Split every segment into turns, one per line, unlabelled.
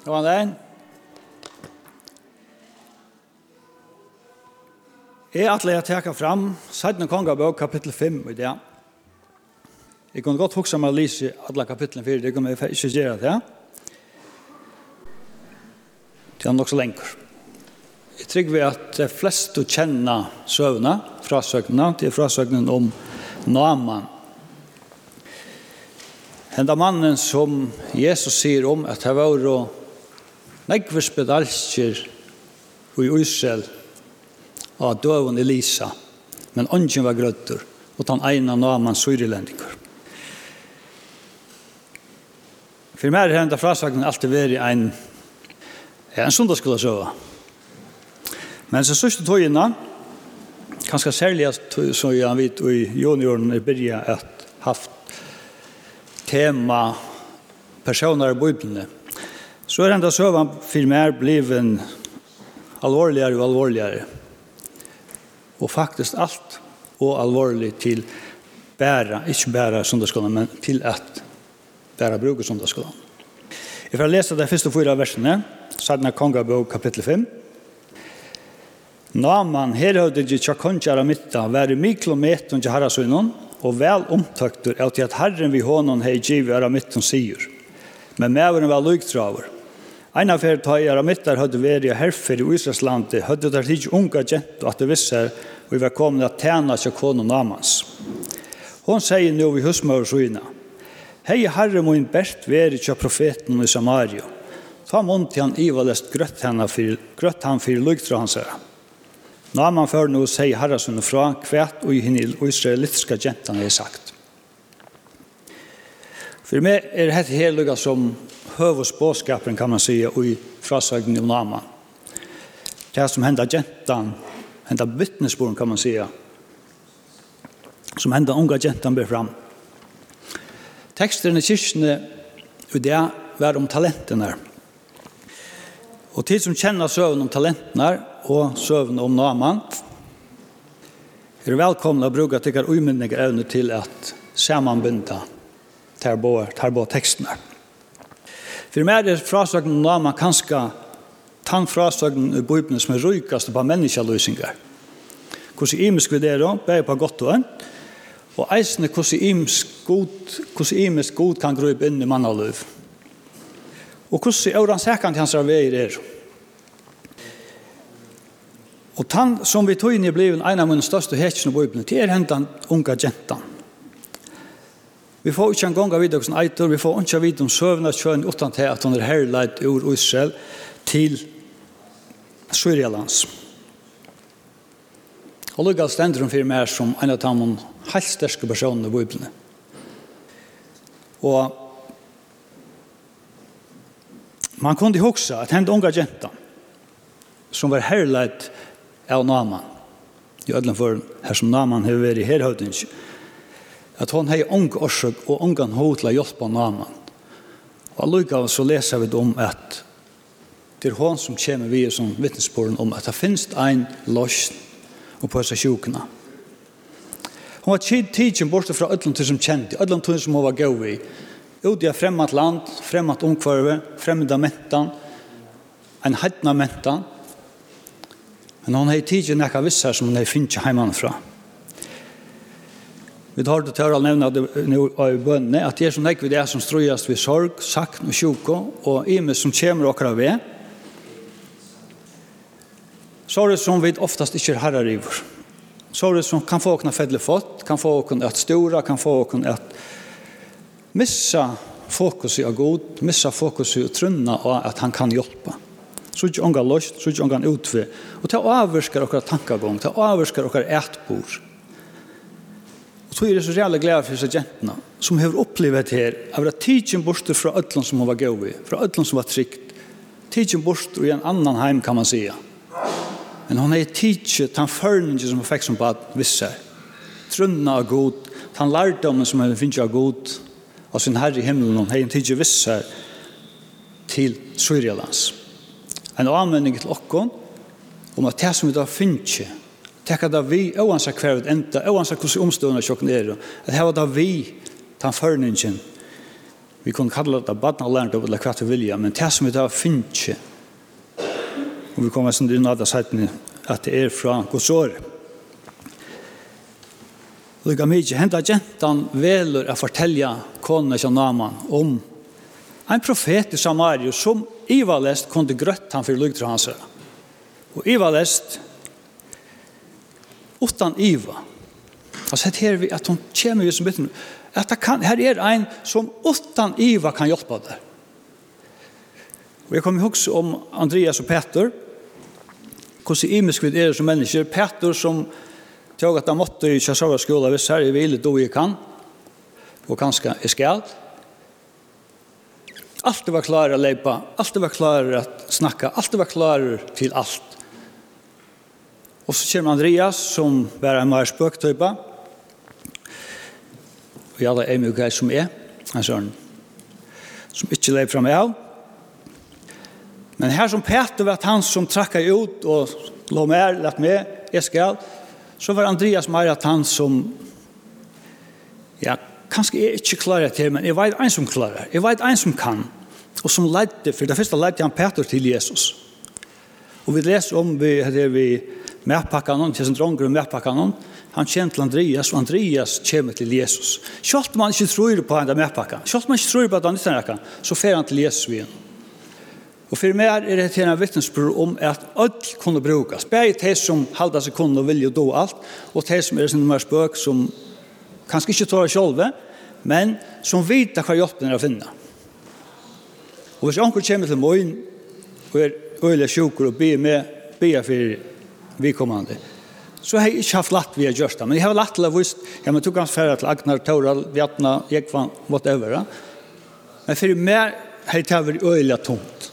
Góðan daginn. Jeg er atle jeg teka fram Sætne kongabøk kapittel 5 i det. Jeg kunne godt huksa meg å lise alle kapittelen 4, det kunne jeg ikke gjøre det. Det er nok så lenger. Jeg trygg ved at det flest fleste kjenner søvnene, frasøknene, det er frasøknene om Naaman. Henda mannen som Jesus sier om at det var å nekve spedalskir i Israel av døven Elisa, men ånden var grøtter, og den ene namen syrilendinger. For meg er denne frasagnen alltid vært en, en søndagsskolasøve. Men så sørste togene, kanskje særlig så jeg vet i junioren er byrja at haft tema personer i Bibelen, så er enda søvann for meg bliven alvorligere og alvorligere. Og faktisk alt og alvorlig til bæra, ikke bæra sundagsskolen, men til at bæra bruker sundagsskolen. Jeg får lese de første fyra versene, Sadna Kongabog, kapittel 5. Naman, her høyde ikke tjakonjar av mitta, være miklometron til harrasunnen, og vel omtøkter er til at herren vi hånden hei givet av mitten sier. Men meveren var lyktraver. Ein av fyrir tøyer av mittar høyde veri og herfer i Israelslandi høyde der tidsi unga gent og at det visser og vi var at tæna seg konon namans. Hon sier nu við husmøver suina Hei herre min bert veri kja profeten i Samaria Ta munt han ivalest grøtt henne fyrir, grøtt han fyrir lugtra hans herre. Naman før nu sier herrasun fra kvært og hinn i israelitiska gentan er sagt. For meg er hetta helt heluga som hövusbåskapen kan man säga i frasögnen i Nama. Det som hände gentan, hände vittnesboren, kan man säga, som hände unga gentan ber fram. Teksten i kyrkene og det er om talenterna. Og til som kjenner søvn om talentene og søvn om Naman, er velkomna å bruke deres umyndige evne til at samanbynda terbo, terbo tekstene. For meg er frasøknen nå man kanskje tann frasøknen i bøybene som er røykast på menneskeløsninger. Hvordan imisk vi det er, bare på godt og en. Og eisene hvordan imisk god, hvordan imisk god kan grøybe inn i mannaløv. Og hvordan er han sikkert hans veier er. Og tann som vi tog inn i bliven en av mine største hetsene i bøybene, det er hentan unga jentan Vi får ikke en gang av videre som eitor, vi får ikke videre om søvnet kjønn utan til at han er herleit ur Israel til Syrialands. Og lukka stendur hun fyrir meg som en av de helt sterske personene i Bibelen. Og man kunne hoksa at hend unga jenta som var herleit av Naman i ødelen for her som Naman har vært i herhøytingen at hon hei ung orsøk og ungan hod til å hjelpe naman. Og allukka så leser vi om at det er hon som kommer vi som vittnesporen om at det finnes ein løsn og på seg sjukene. Hon var tid tidsen borte fra ødlom til som kjente, ødlom til som hun var gøy i. Ut i fremmat land, fremmat omkvarve, fremmeda mentan, en heitna mentan, men hon hei tidsen nekka vissar som hon hei finnst heimann fra. Vi tar det til å nevne nå av bønne, at det er som ikke det som strøyast ved sorg, sakn og sjuko, og med som kommer åkere ved. Så er det som vi oftast ikke er herrer i vår. Så er det som kan få åkne fedle fått, kan få åkne at stora, kan få åkne at missa fokus i av god, missa fokus i å trunna og at han kan hjelpe. Så ikke ångan løst, så ikke ångan utve. Og det dere tankegång, til å avvirsker dere etbord. Og så er det så reale glede for disse jentene som har opplevd her av at tidsen borte fra ødlen som hun var gøy fra ødlen som var trygt. Tidsen borte i en annan heim kan man sige. Men hun er tidsen den førningen som hun fikk som bad visse. Trønna av god, den lærdommen som hun finner av god, av sin herre i himmelen, hun har tidsen visse til Syrielands. En anvending til åkken om at det som vi da finner Tekka da vi, oansa hver vi enda, oansa hvordan omstående tjokken er, at her var da vi, den førningen, vi kunne kalla det badna lærnt av hva vi vilja, men det som vi da finnes og vi kommer sånn inn av det sættene, at det er fra godsåret. Lika mykje, henta gentan velur a fortelja konene som naman om ein profet i Samario som ivalest kunde grøtt han for lugtra hans. Og ivalest utan iva. Altså det her vi, at hon kommer ju som bitten, at det kan, her er en som utan iva kan hjälpa det. Og jeg kommer ihåg om Andreas og Peter, hvordan imisk vi er som mennesker. Peter som tog at han måtte i Kjøsava skola, hvis her er vi ille do jeg kan, og kanskje jeg skal. Alt var klar å leipa, alt var klar å snakka, alt var klar til alt. Og så kommer Andreas, som var en mer spøktype. Og jeg er mye gøy som er, en sånn, som ikke lever frem av. Men her som Peter var han som trakket ut og lå mer, lett med, jeg skal, så var Andreas mer at han som, ja, kanskje er ikke klar til, men jeg vet en som klarer, jeg vet en som kan, og som ledde, for det første leidte han Peter til Jesus. Og vi leser om vi, det er vi, medpakkanen, til sin dronger og medpakkanen, han kjenner til Andreas, og Andreas kommer til Jesus. Selv om han ikke tror på henne medpakka, selv om han ikke tror på at han ikke tror så fer han til Jesus igjen. Og for meg er det til en vittnesbyrd om at alt kunne brukes. Begge de som halda seg kunne og vilje og do alt, og de som er sin nummer spøk som kanskje ikke tar selv, men som vet hva hjelpen er å finne. Og hvis anker kommer til morgen og er øyelig sjukker og ber med, ber for vidkommande. Så har jeg ikke haft latt vi har gjort det, men jeg har latt til å vise, ja, men du kan fære til Agnar, Toral, Vjatna, Jekvann, whatever. Men for meg har det vært øyelig tomt.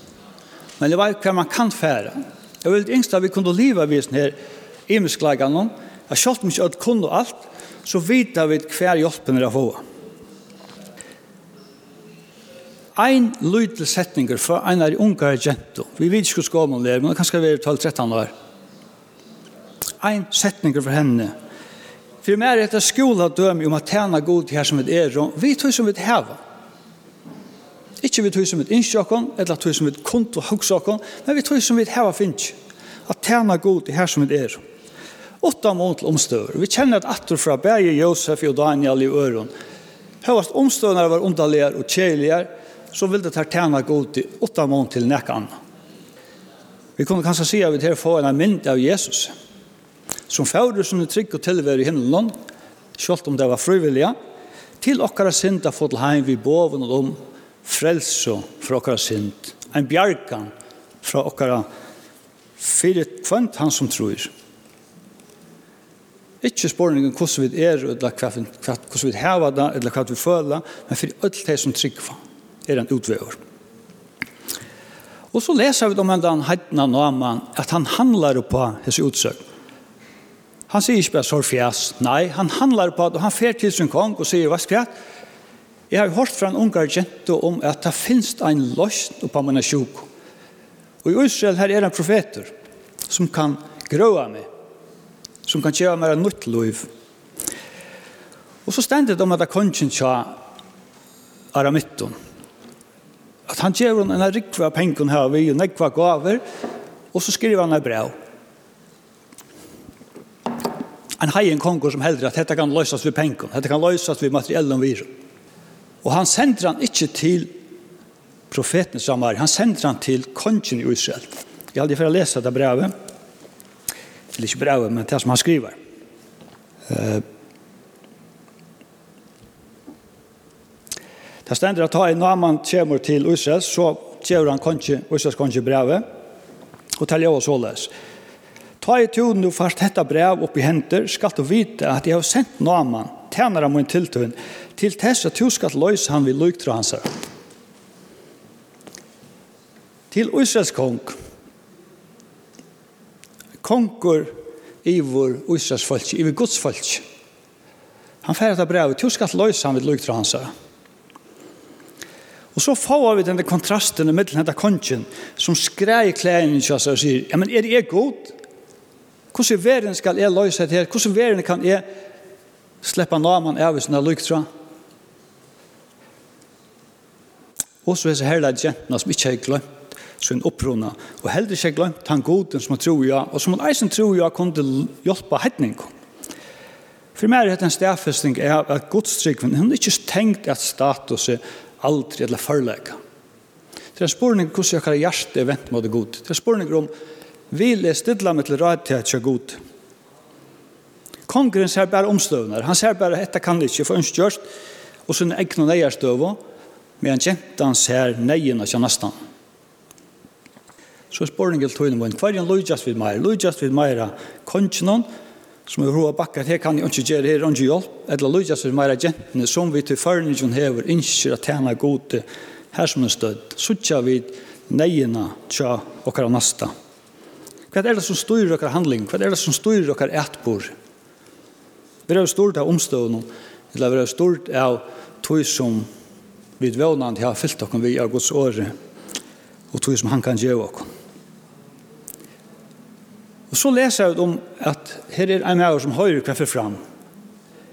Men det var hva man kan fære. Jeg vil yngst at vi kunne leve av visen her, i misklagan, at selv om ikke kunne alt, så vet vi hva hjelpen er å få. Ein lydel setninger fra en av de unge jenter. Vi vet ikke hva skåmål det er, men det kan skal være 12-13 år ein setninger for henne. For meg er etter skola døm om at tjene god her som et er, og vi tog som et heva. Ikke vi tog som et innsjåkon, eller tog som et kont og hoksåkon, men vi tog som et heva finnes. At tjene god her som et er. Åtta måned til omstøver. Vi kjenner at atter fra Berge, Josef og Daniel i øren. Høyast omstøvene var underligere og kjeligere, så vil det ta tjene god i åtta måneder til nekka anna. Vi kunne kanskje si at vi til å få en mynd av Jesus som fører som er trygg og tilvære i himmelen, selv om det var frivillige, til okkara synd har fått til heim vi boven og om frelse fra okkara synd, en bjarkan fra okkara fire kvant han som tror. Ikke spørningen hvordan vi er, eller hvordan vi heva det, eller hva vi føler, men for alt det som tryggva er en utvever. Og så leser vi om den heitna naman, at han handlar på hans utsøkning. Han sier ikke bare sorgfjas. Nei, han handlar på at han fer til sin kong og sier, hva skal jeg? Jeg har hørt fra en ungar jente om at det finnes en løsn på mine sjuk. Og i Israel her er det profeter som kan grøa meg, som kan gjøre meg en nytt liv. Og så stendet det om at det kan tja Aramitton. At han gjør en en rikva pengen her, vi og nekva gaver, og så skriver han en brev en heien konger som heldur at dette kan løses ved penken, dette kan løses ved materiellen virum. Og han sender han ikke til profeten Samari, han sender han til kongen i Israel. Jeg hadde for å lese dette brevet, eller ikke brevet, men det som han skriver. Det stender at når Naman kommer til Israel, så gjør han kongen, Israels kongen brevet, og teller oss hålles. Det Ta i tjoden du fast detta brev opp i henter, skal du vite at jeg har sent Naman, tjener av min tiltøyen, til tess at du skal løse han vid lyktra hans. Til Israels kong, konger i vår Israels folk, ivor Guds folk. Han färger detta brev, du skal løse han vid lyktra hans. Og så får vi denne kontrasten i middelen av kongen som skreier klæren til oss og sier, ja, men er det er godt? Hvordan verden skal jeg løse det her? Hvordan verden kan jeg slippe namen av hvis den er lykt fra? Og så er det herlige jentene som ikke har glemt sin opprona, og heller ikke glemt han goden som han tror ja, og som han eisen tror ja kunne hjelpe hedningen. For meg er det en stedfestning av at godstrykven, hun er ikke tenkt at status er aldri eller forlegget. Det er en spørning hvordan jeg kan hjertet vent mot det god. Det er en spørning om vil jeg stille meg til ræd til at jeg god. Kongren ser bare omstøvner. Han ser bare at dette kan ikke få ønskjørst, og sin egnu neierstøvå, men han kjente han ser neien av nesten. Så spåringen tog hva er en lojast vid meg? Lojast vid meg er kongen, som er roa bakkar, her kan jeg ikke gjøre, her er ikke hjelp, eller lojast vid meira jentene, som vi til førningen hever, innskjer at tjena gode, her som en stødd, suttja vid neina tja okkar nasta. Hva er det som styrer dere handling? Hva er det som styrer dere etbor? Vi er jo stort av omstående, eller vi er jo stort av tog som vi vannand har fyllt dere vi av Guds åre, og tog som han kan gjøre dere. Og så leser jeg om at her er en av som høyre kreffer fram.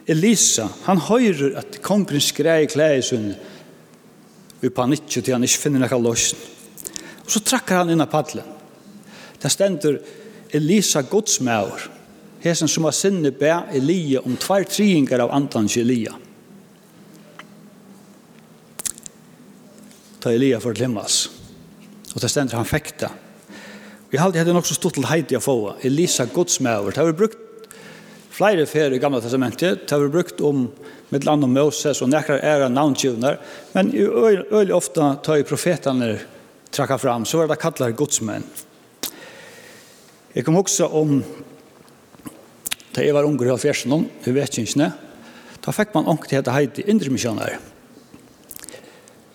Elisa, han høyrer at kongren skrei klær i sunn, i panikk til han ikke finner noe løsning. Og så trakker han inn av paddelen. Det stender Elisa godsmæver. Hesen som har sinne be Elia om tvær triingar av antans Elia. Ta Elia for glimmas. Og det stender han fekta. Vi halde hadde nok så stort til heiti å få. Elisa godsmæver. Det har vi brukt flere fer i gamla testamentet. Det har vi brukt om mitt land om Moses og nekrar æra navngivnar. Men øylig ofta tar profetane trakka fram så var det kallar godsmenn. Jeg kom også om da jeg var unger i halvfjersen i vetkingsene, da fikk man ångt til dette heit i indre misjoner.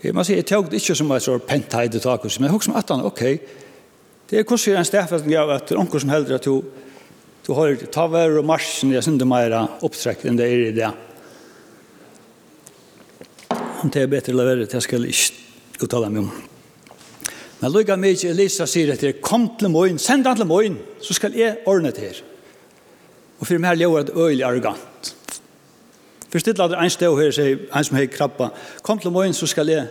Jeg må si, jeg tjog det ikke som et sånt pent heit takus, men jeg husker at han, ok, det er hvordan en stedfesten av at ånger som helder at du, du har ta vær og marsjen, jeg synes det er mer opptrekk enn det er i det. Om det er bedre eller verre, det skal jeg ikke uttale meg om. Men lukka mig Elisa sier etter, kom til morgen, send han til morgen, så skal jeg ordne til. her. Og for meg lever det øyelig arrogant. Først til at en sted her sier, en som har krabba, kom til morgen, så skal jeg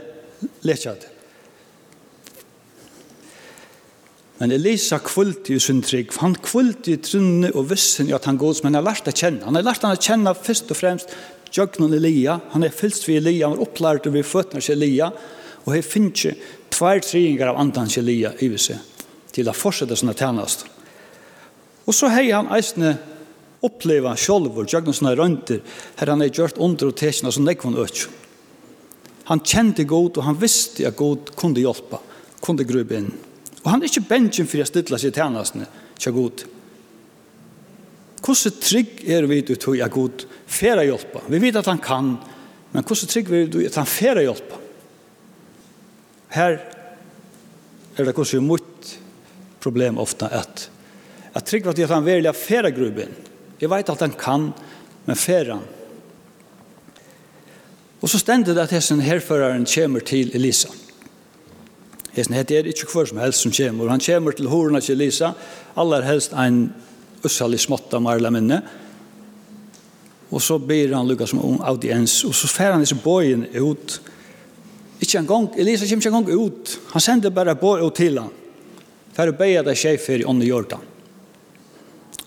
letja det. Men Elisa kvult i sin trygg, han kvult i trunne og vissen i at han gods, men han har lært å kjenne. Han har lært han å kjenne først og fremst Jøgnon Elia, han er fyllt ved Elia, han er opplært ved føttene til Elia, Og her finnes ikke tvær tryinger av andan Elia i seg til å fortsette sånne tjenest. Og så har han eisne oppleva sjolvor, tjøkken sånne rønter, her han er gjort under og tekjene som nekvån økje. Han kjente god, og han visste at god kunde hjelpe, kunde grube inn. Og han er ikke bensjen for å stille seg tjenestene til god. Hvordan trygg er vi ut til at god færa hjelpa? Vi vet at han kan, men hvordan trygg er vi ut at han færa hjelpa? Her er det kanskje mot problem ofte at jeg trykker at jeg kan være fære gruppen. Jeg vet at han kan, men fære han. Og så stendet det at hessen herføreren kommer til Elisa. Hessen heter er ikke hver som helst som kommer. Han kommer til horene til Elisa, aller helst en ussalig smått av Marla minne. Og så ber han lukka som audiens, og så færer han disse bøyen ut, Ikke en gang, Elisa kommer ikke en gang ut. Han sender bare båret ut til han. For å beie deg skjefer i ånden i jordan.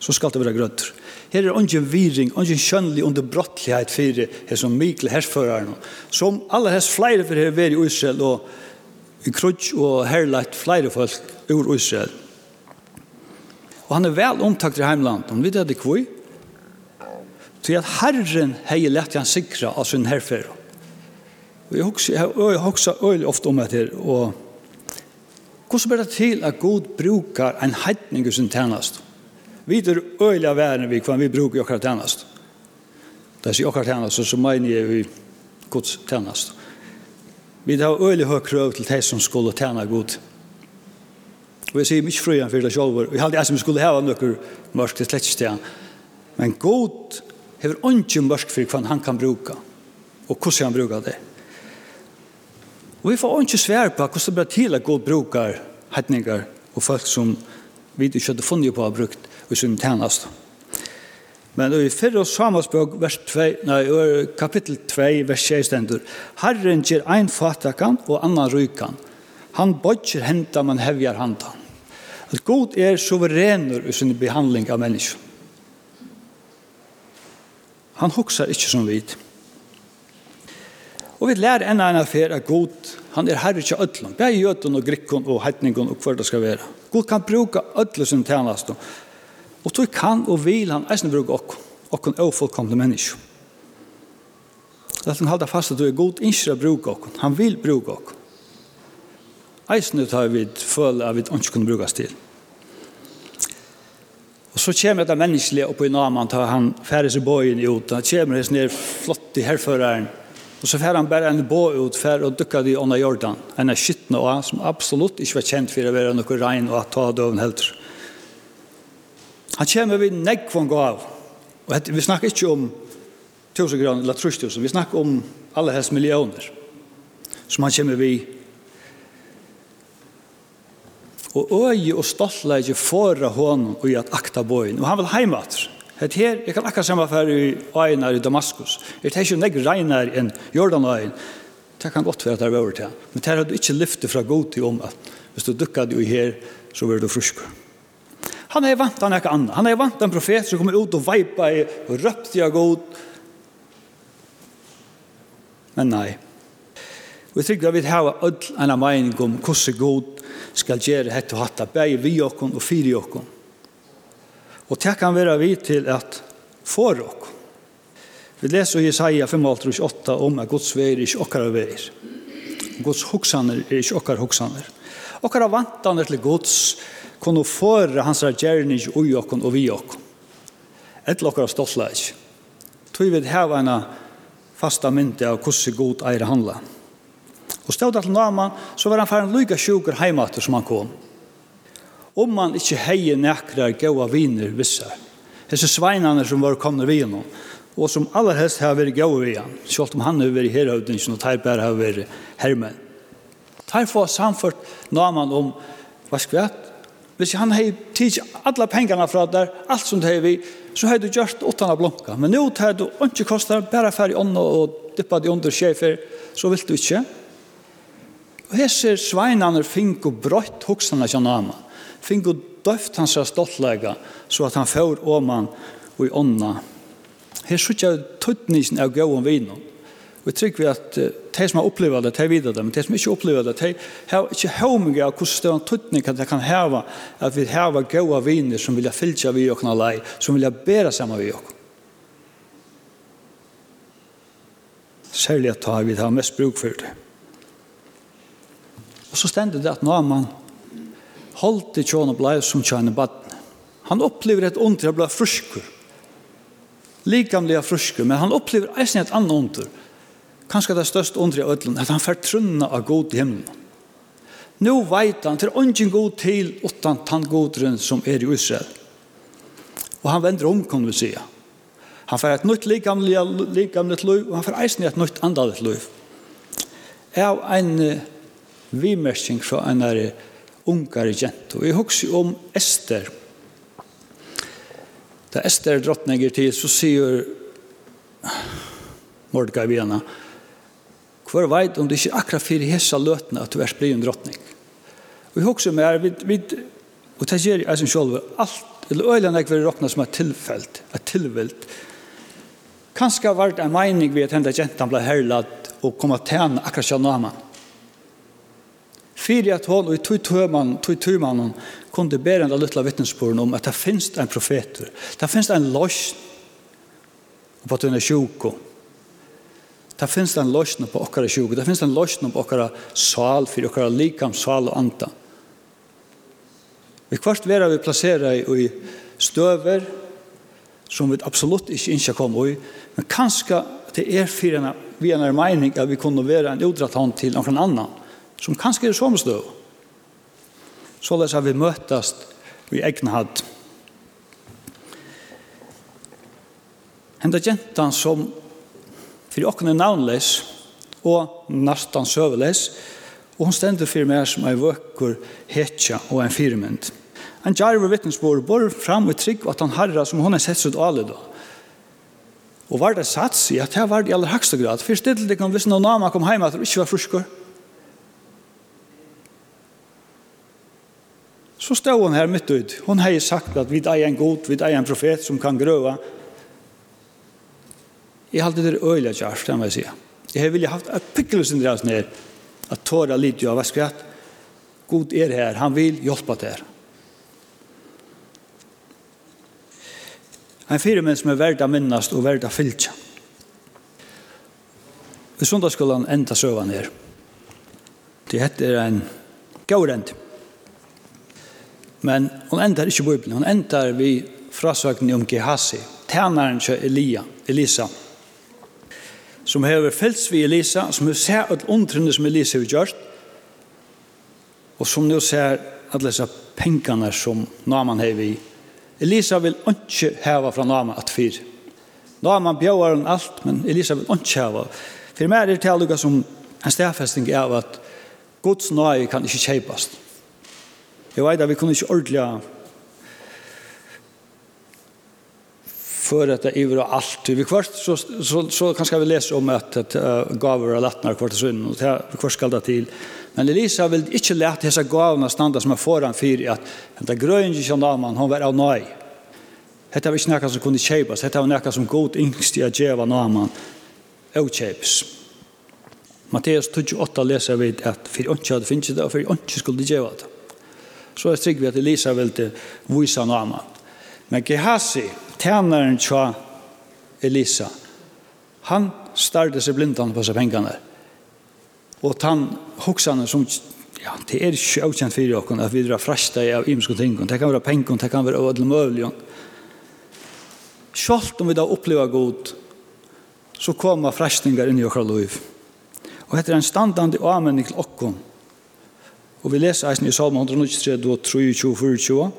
Så skal det være grøtter. Her er ungen viring, ungen kjønnelig under brottlighet for det som Mikkel hersføreren. Som alle hans flere for her i Israel og i krutsk og herlagt flere folk ur Israel. Og han er vel omtakt i heimlandet. Han vet at det kvøy. Så at Herren heier lett han sikra av sin herfører. Og jeg husker, jeg, husker øyelig ofte om dette her, og hvordan blir det til at Gud brukar en heitning i sin tjenest? Vi er øyelig av verden vi kan, vi bruker i akkurat tjenest. Det er i akkurat tjenest, så mener jeg vi Guds tjenest. Vi har øyelig høy krøv til de som skulle tjene Gud. Og jeg sier mye frøyen for det selv, og jeg hadde jeg som skulle ha noe mørk til slettstjen. Men Gud hever ikke mørk for hva han kan bruka, og hvordan han brukar det. Og vi får ikke svær på hvordan det blir til at god brukar hetninger og folk som vi ikke hadde funnet på å ha brukt i sin tjeneste. Men i fyrre og samansbøk, vers 2, nei, kapittel 2, vers 6 stendur, Herren gir ein fatakan og annan rykan. Han bodger henta, man hevjar handa. At god er suverener i sin behandling av mennesker. Han huksar ikke som vid. Og vi lærer enn enn affær at god, han er herre til ødlom, bare jøten og grikkon og heitningen og hver det skal være. God kan bruka ødlom som tjenest. Og tog kan og vil han eisen bruka okkom, okkom er fullkomne mennesker. Lett han halda fast at du er god innskjer å bruka okkom, han vil bruka okkom. Eisen ut har vi føle at vi ikke kunne brukes til. Og så kommer dette menneskelige oppe i naman, tar han færre seg bøyen ut, han kommer hans ned flott i herføreren, Og så fer han bare en bå ut fer og dukka de under jordan. En av skyttene og som absolutt ikke var kjent for å være noe regn og at ta døven helt. Han kommer vid negvån gav. Og vi snakker ikke om tusen grann eller trustusen. Vi snakker om alle helst millioner som han kommer vid. Og øye og stoltleie fåra hånden og i at akta bøyen. Og han vil heimater. Det her, jeg kan akkurat samme for i øyene i Damaskus. Det er ikke nek regner enn Jordanøyen. Det kan godt være at det er over til. Men det har du ikke lyftet fra god til om at hvis du dukker i her, så blir du frusk. Han er vant han er ikke annet. Han er vant en profet som kommer ut og veipa i og røpte av god. Men nei. Vi tykker at vi har ødel en mening om hvordan god skal gjøre hette og hatta, bare vi og og fire og Og det kan være vi til at for råk. Vi leser i Isaiah 5.8 om at Guds veier er ikke okkar veier. Guds hoksaner er ikke okkar hoksaner. Okkar vantaner til Guds kunne føre hans gjerning ui okkon og vi okkon. Etter lokkar stoltla ikke. Tog vi heva en fasta myndi av hvordan god eier handla. Og stod til Naman, så var han færen lyga sjuker heimater som han kom om man ikke heier nekra gaua viner vissa. Hesse sveinane som var komne vi innom, og som aller helst har vært gaua vi igjen, selv om han har vært herhøvdingen og teir bare har vært hermen. Teir få samført naman om, hva skvett, hvis han hei tids alla pengarna fra der, alt som det hei vi, så hei du gjort åttan av blomka. Men nu tar du ikke kostar, bare færre ånda og dippa de under sjefer, så vil du ikke. Og hese sveinane fink og brøtt hoksane kja naman fink og døft hans stoltlega, så at han får åman og i ånda. Her sykja tøttnisen av gåon vinon. Og jeg trygg vi at de som har opplevd det, de vidar det, men de som ikke opplevd det, de har ikke høyminger av hvordan større tøttning at det kan heva, at vi heve gode viner som vilja fylltja vi og lei, som vilja bera saman vi og. Særlig at vi har mest bruk for det. Og så stender det at Naman holdt i tjån og blei som tjån baden. Han opplever et ondt, han blei fruskur. Likamlig er fruskur, men han opplever eisen et annet ondt. Kanskje det største ondt i ødelen, at han får trunna av god i himmelen. Nå veit han, til ungen god til, utan tann godren som er i Israel. Og han vender om, kan vi sige. Han får et nytt likamlig, likamlig liv, og han får eisen et nytt andalig liv. Jeg har en uh, fra en uh, unkar jento. Jeg husker om Ester. Da Esther drottninger til, så sier Mordecai vi henne, hver veit om det ikke akkurat fyrir hessa løtene at du er blir en drottning. Og jeg husker meg, vi, vi, og det gjør jeg som sjolv, alt, eller øyland jeg vil råkna som er tilfelt, er tilvelt. Kanskje har vært en mening ved at henne jentan ble herlad og kom at henne akkurat sjølv naman. Fyri at hon og i tui tøyman, tui hon kunde bæra enda luttla vittnesporen om at det finst en profetur, det finst en løsn på at hun er sjuko, det finst en løsn på okkara sjuko, det finst en løsn på okkara sal, fyrir okkara likam, sal og anda. Vi kvart vera vi plassera i støver som vi absolutt ikke innskja kom i, men kanska det er fyrir vi er mening at vi kunne vera en udratt hånd til noen annan som kanskje er som støv. Så lest har vi møttast i egnhatt. Henda gentan som fyrir okken er navnleis og nastan søveleis og hon stendur fyrir meg som ei vøkkur hetja og ein firmynd. Han jarver vittnesbor bor fram og trygg at han harra som hon er sett ut alle da. Og var det sats i at det var det i aller høgste grad. Fyrst det kan visst noen nama kom heima at det ikke var fruskor. Så stod hon här mitt ut. Hon har ju sagt att vi är en god, vi är en profet som kan gröva. Jag har alltid det öliga kärst, kan man säga. Jag har haft ett pickelsen dras ner. Att tåra lite av vaskrat. God är här, han vill hjälpa till er. En fyra som är värd minnast och värda att. I sundagsskolan enda sövan här. Det heter en gaurent. Men hon endar ikkje Bibelen, hon endar vi frasøkning om Gehazi, tænaren til Elia, Elisa, som hever fælst vi Elisa, som hever sær at undrende som Elisa har gjort, og som nu ser at disse pengene som Naman hever i. Elisa vil ikke heve fra Naman at fyr. Naman bjøver han alt, men Elisa vil ikke heve. For meg er det til som en stedfesting av at Guds nøye kan ikke kjeipast. Jeg vet at vi kunne ikke ordentlig för att det är och allt vi kvart så så så kanske vi läser om att att uh, gaver och lättnar kvart så och det vi kvart skall till men Elisa vill inte lärt dessa gåvorna stanna som är föran för att detta grön som man hon var av nej Hetta var ikke noe som kunne kjøpes. Hetta var noe som god yngst i å gjøre noe og kjøpes. Matteus 28 leser vi at for ikke hadde finnet det, og for ikke skulle gjøre det. Så er trygg vi at Elisa vil til vise noe annet. Men Gehazi, tjeneren tja Elisa, han startet seg blindene på seg pengene. Og han hoksene som, ja, det er ikke avkjent for dere at vi drar frasta av imenske ting. Det kan være penger, det kan være ødel mulig. Selv om vi da opplever god, så kommer frestninger inn i okra liv. Og dette er en standande avmenning til okkom, Og vi leser eisen i salm 193, 23, 24.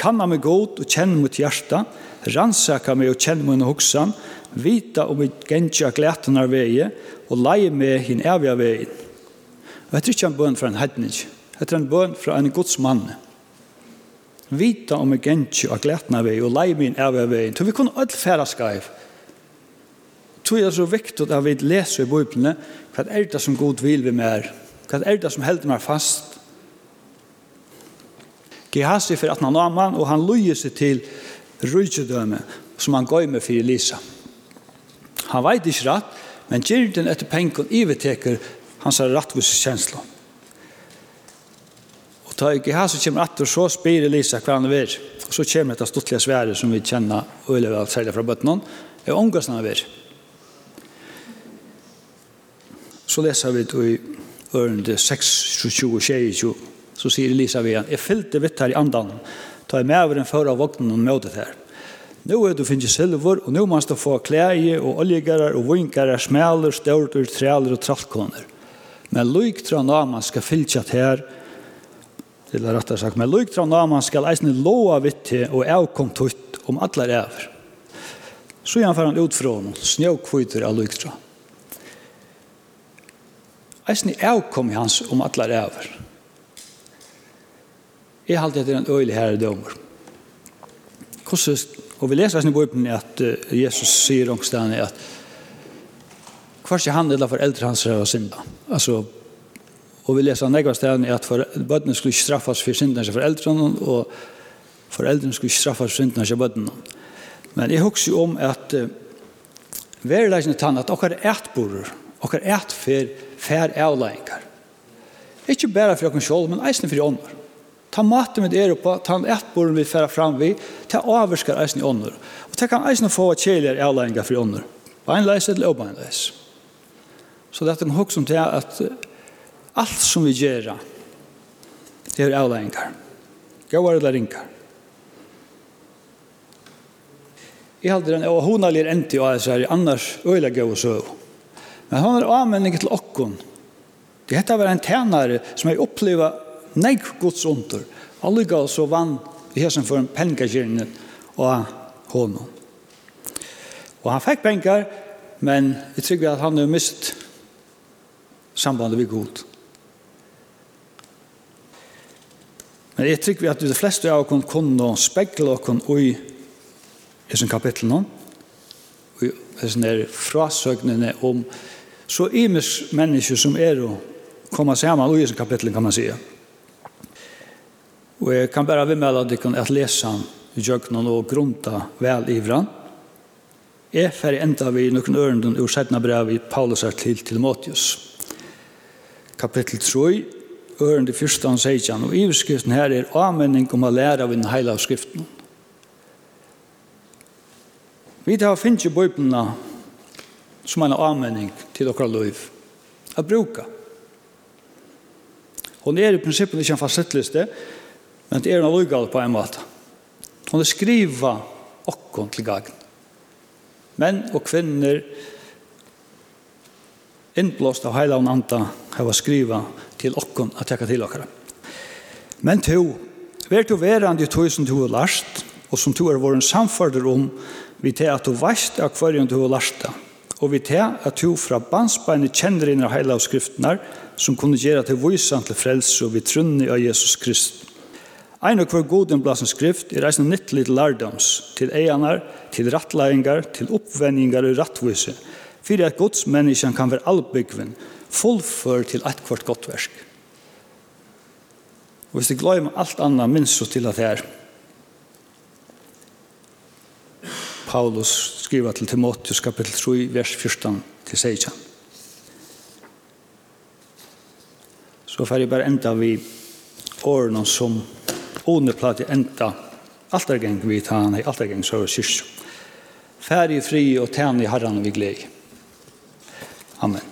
Kanna meg god og kjenn mot hjarta, ransaka meg og kjenn mot hoksan, vita om mitt gentja glætenar vegi, og leie meg hin evja vegin. Og dette er ikke en bøn fra en hedning. Dette er en bøn fra en gods mann. Vita om mitt gentja glætenar vegi, og leie meg hin evja vegin. Så vi kunne alt færa skaiv. Så er det så viktig at vi leser i Bibelen hva er det som god vil vi mer? Hva er det som helder meg fast? Gehazi for at han naman, og han løyer seg til rujtjedøme, som han går med for Elisa. Han veit ikke rett, men gyrden etter penken iveteker hans rettvis kjensla. Og ta i så kommer etter, så spyr Elisa hver han er. Og så kommer dette stortlige svære som vi kjenner, og vi lever særlig fra bøttenen, er omgås han er. Så leser vi det i ørende 6, 22, 22, så sier Elisa ved han, jeg fyllte vitt her i andan, ta i med over den før av vognen og møtet her. Nå er du finnes silver, og nå må du få klæge og oljegarer og vinkarer, smeler, størter, trealer og trallkoner. Men lyk tra naman skal fylltja her, til det rette sagt, men lyk tra naman skal eisne loa vitt til og avkom tutt om atler ever. Så gjerne fer han ut fra honom, snøkviter av lyk tra. Eisne avkom hans om atler ever. Jeg har alltid en øyelig herre dømer. Hvordan, og vi leser i Bibelen at Jesus sier omstående at hva er han eller foreldre hans er synda. Altså, og vi leser nekva stedene at for, bøttene skulle ikke straffas for syndene til foreldrene, og foreldrene skulle ikke straffas for syndene til bøttene. Men jeg husker om at uh, verilegene tann at okkar ætborer, okkar ætfer, fær avleggingar. Ikke bare for okkar sjål, men eisne for ånder. Ta maten med er på, ta en ettborn vi færa fram vi, ta avskar eisen i ånder. Og ta kan eisen få kjeler avleggingar for ånder. Beinleis eller obeinleis. Så det er en hokk som til at alt som vi gjør, det er avleggingar. Gåar eller ringar. Jeg halder den, og hun har lir enti og jeg sier, annars øyla gau og søv. Men hon er avmenning til okkon. Dette var en tænare som har oppleva nek gods under. Allega så vann i hesen for en pengakirne og honom. Og han fikk penger, men jeg tror at han har mist sambandet vi god. Men jeg tror at de fleste av oss kunne spekle oss i hesen kapitlene, og i hesen der frasøgnene om så imes mennesker som er å komme sammen i hesen kapitlen, kan man sige. Ja Og jeg kan bare vimmela dere at lesa i jøkkenen og grunta vel ivran. Jeg fer enda vi noen ørenden ur sætna brev i Paulus er til Timotheus. Kapittel 3, ørende første han sier og iverskriften her er avmenning om å lære av den heila av skriften. Vi tar finnes i bøyblene som en avmenning til dere liv. Å bruka. Hun er i prinsippet ikke en fastliste, men Men det er noe lugal på en måte. Hun er skriva okkon til gagn. Menn og kvinner innblåst av heila og anda hava skriva til okkon at teka til okkara. Men to, vær to verand i tusen to er last, og som to er våren samfarder om, vi til at du veist av hverjum to er lasta, og vi til at to fra bandsbeine kjenner inn av heila og skriftene, som kunne gjøre til vysan til frelse og vi trunni av Jesus Kristus Ein og hver goden blasen skrift er eisen nyttelig til lærdoms, til eianar, til rattleiingar, til oppvendingar og rattvise, fyrir at gods menneskjan kan være allbyggven, fullfør til eit kvart godt versk. Og hvis du gløymer alt anna minst så til at det er Paulus skriver til Timotheus kapitel 3, vers 14 til 16. Så får jeg bare enda vi årene som Hon plati enda altargäng vi ta han, alt er geng så kyrkja. Færi fri og tæn i herran vi glädje. Amen.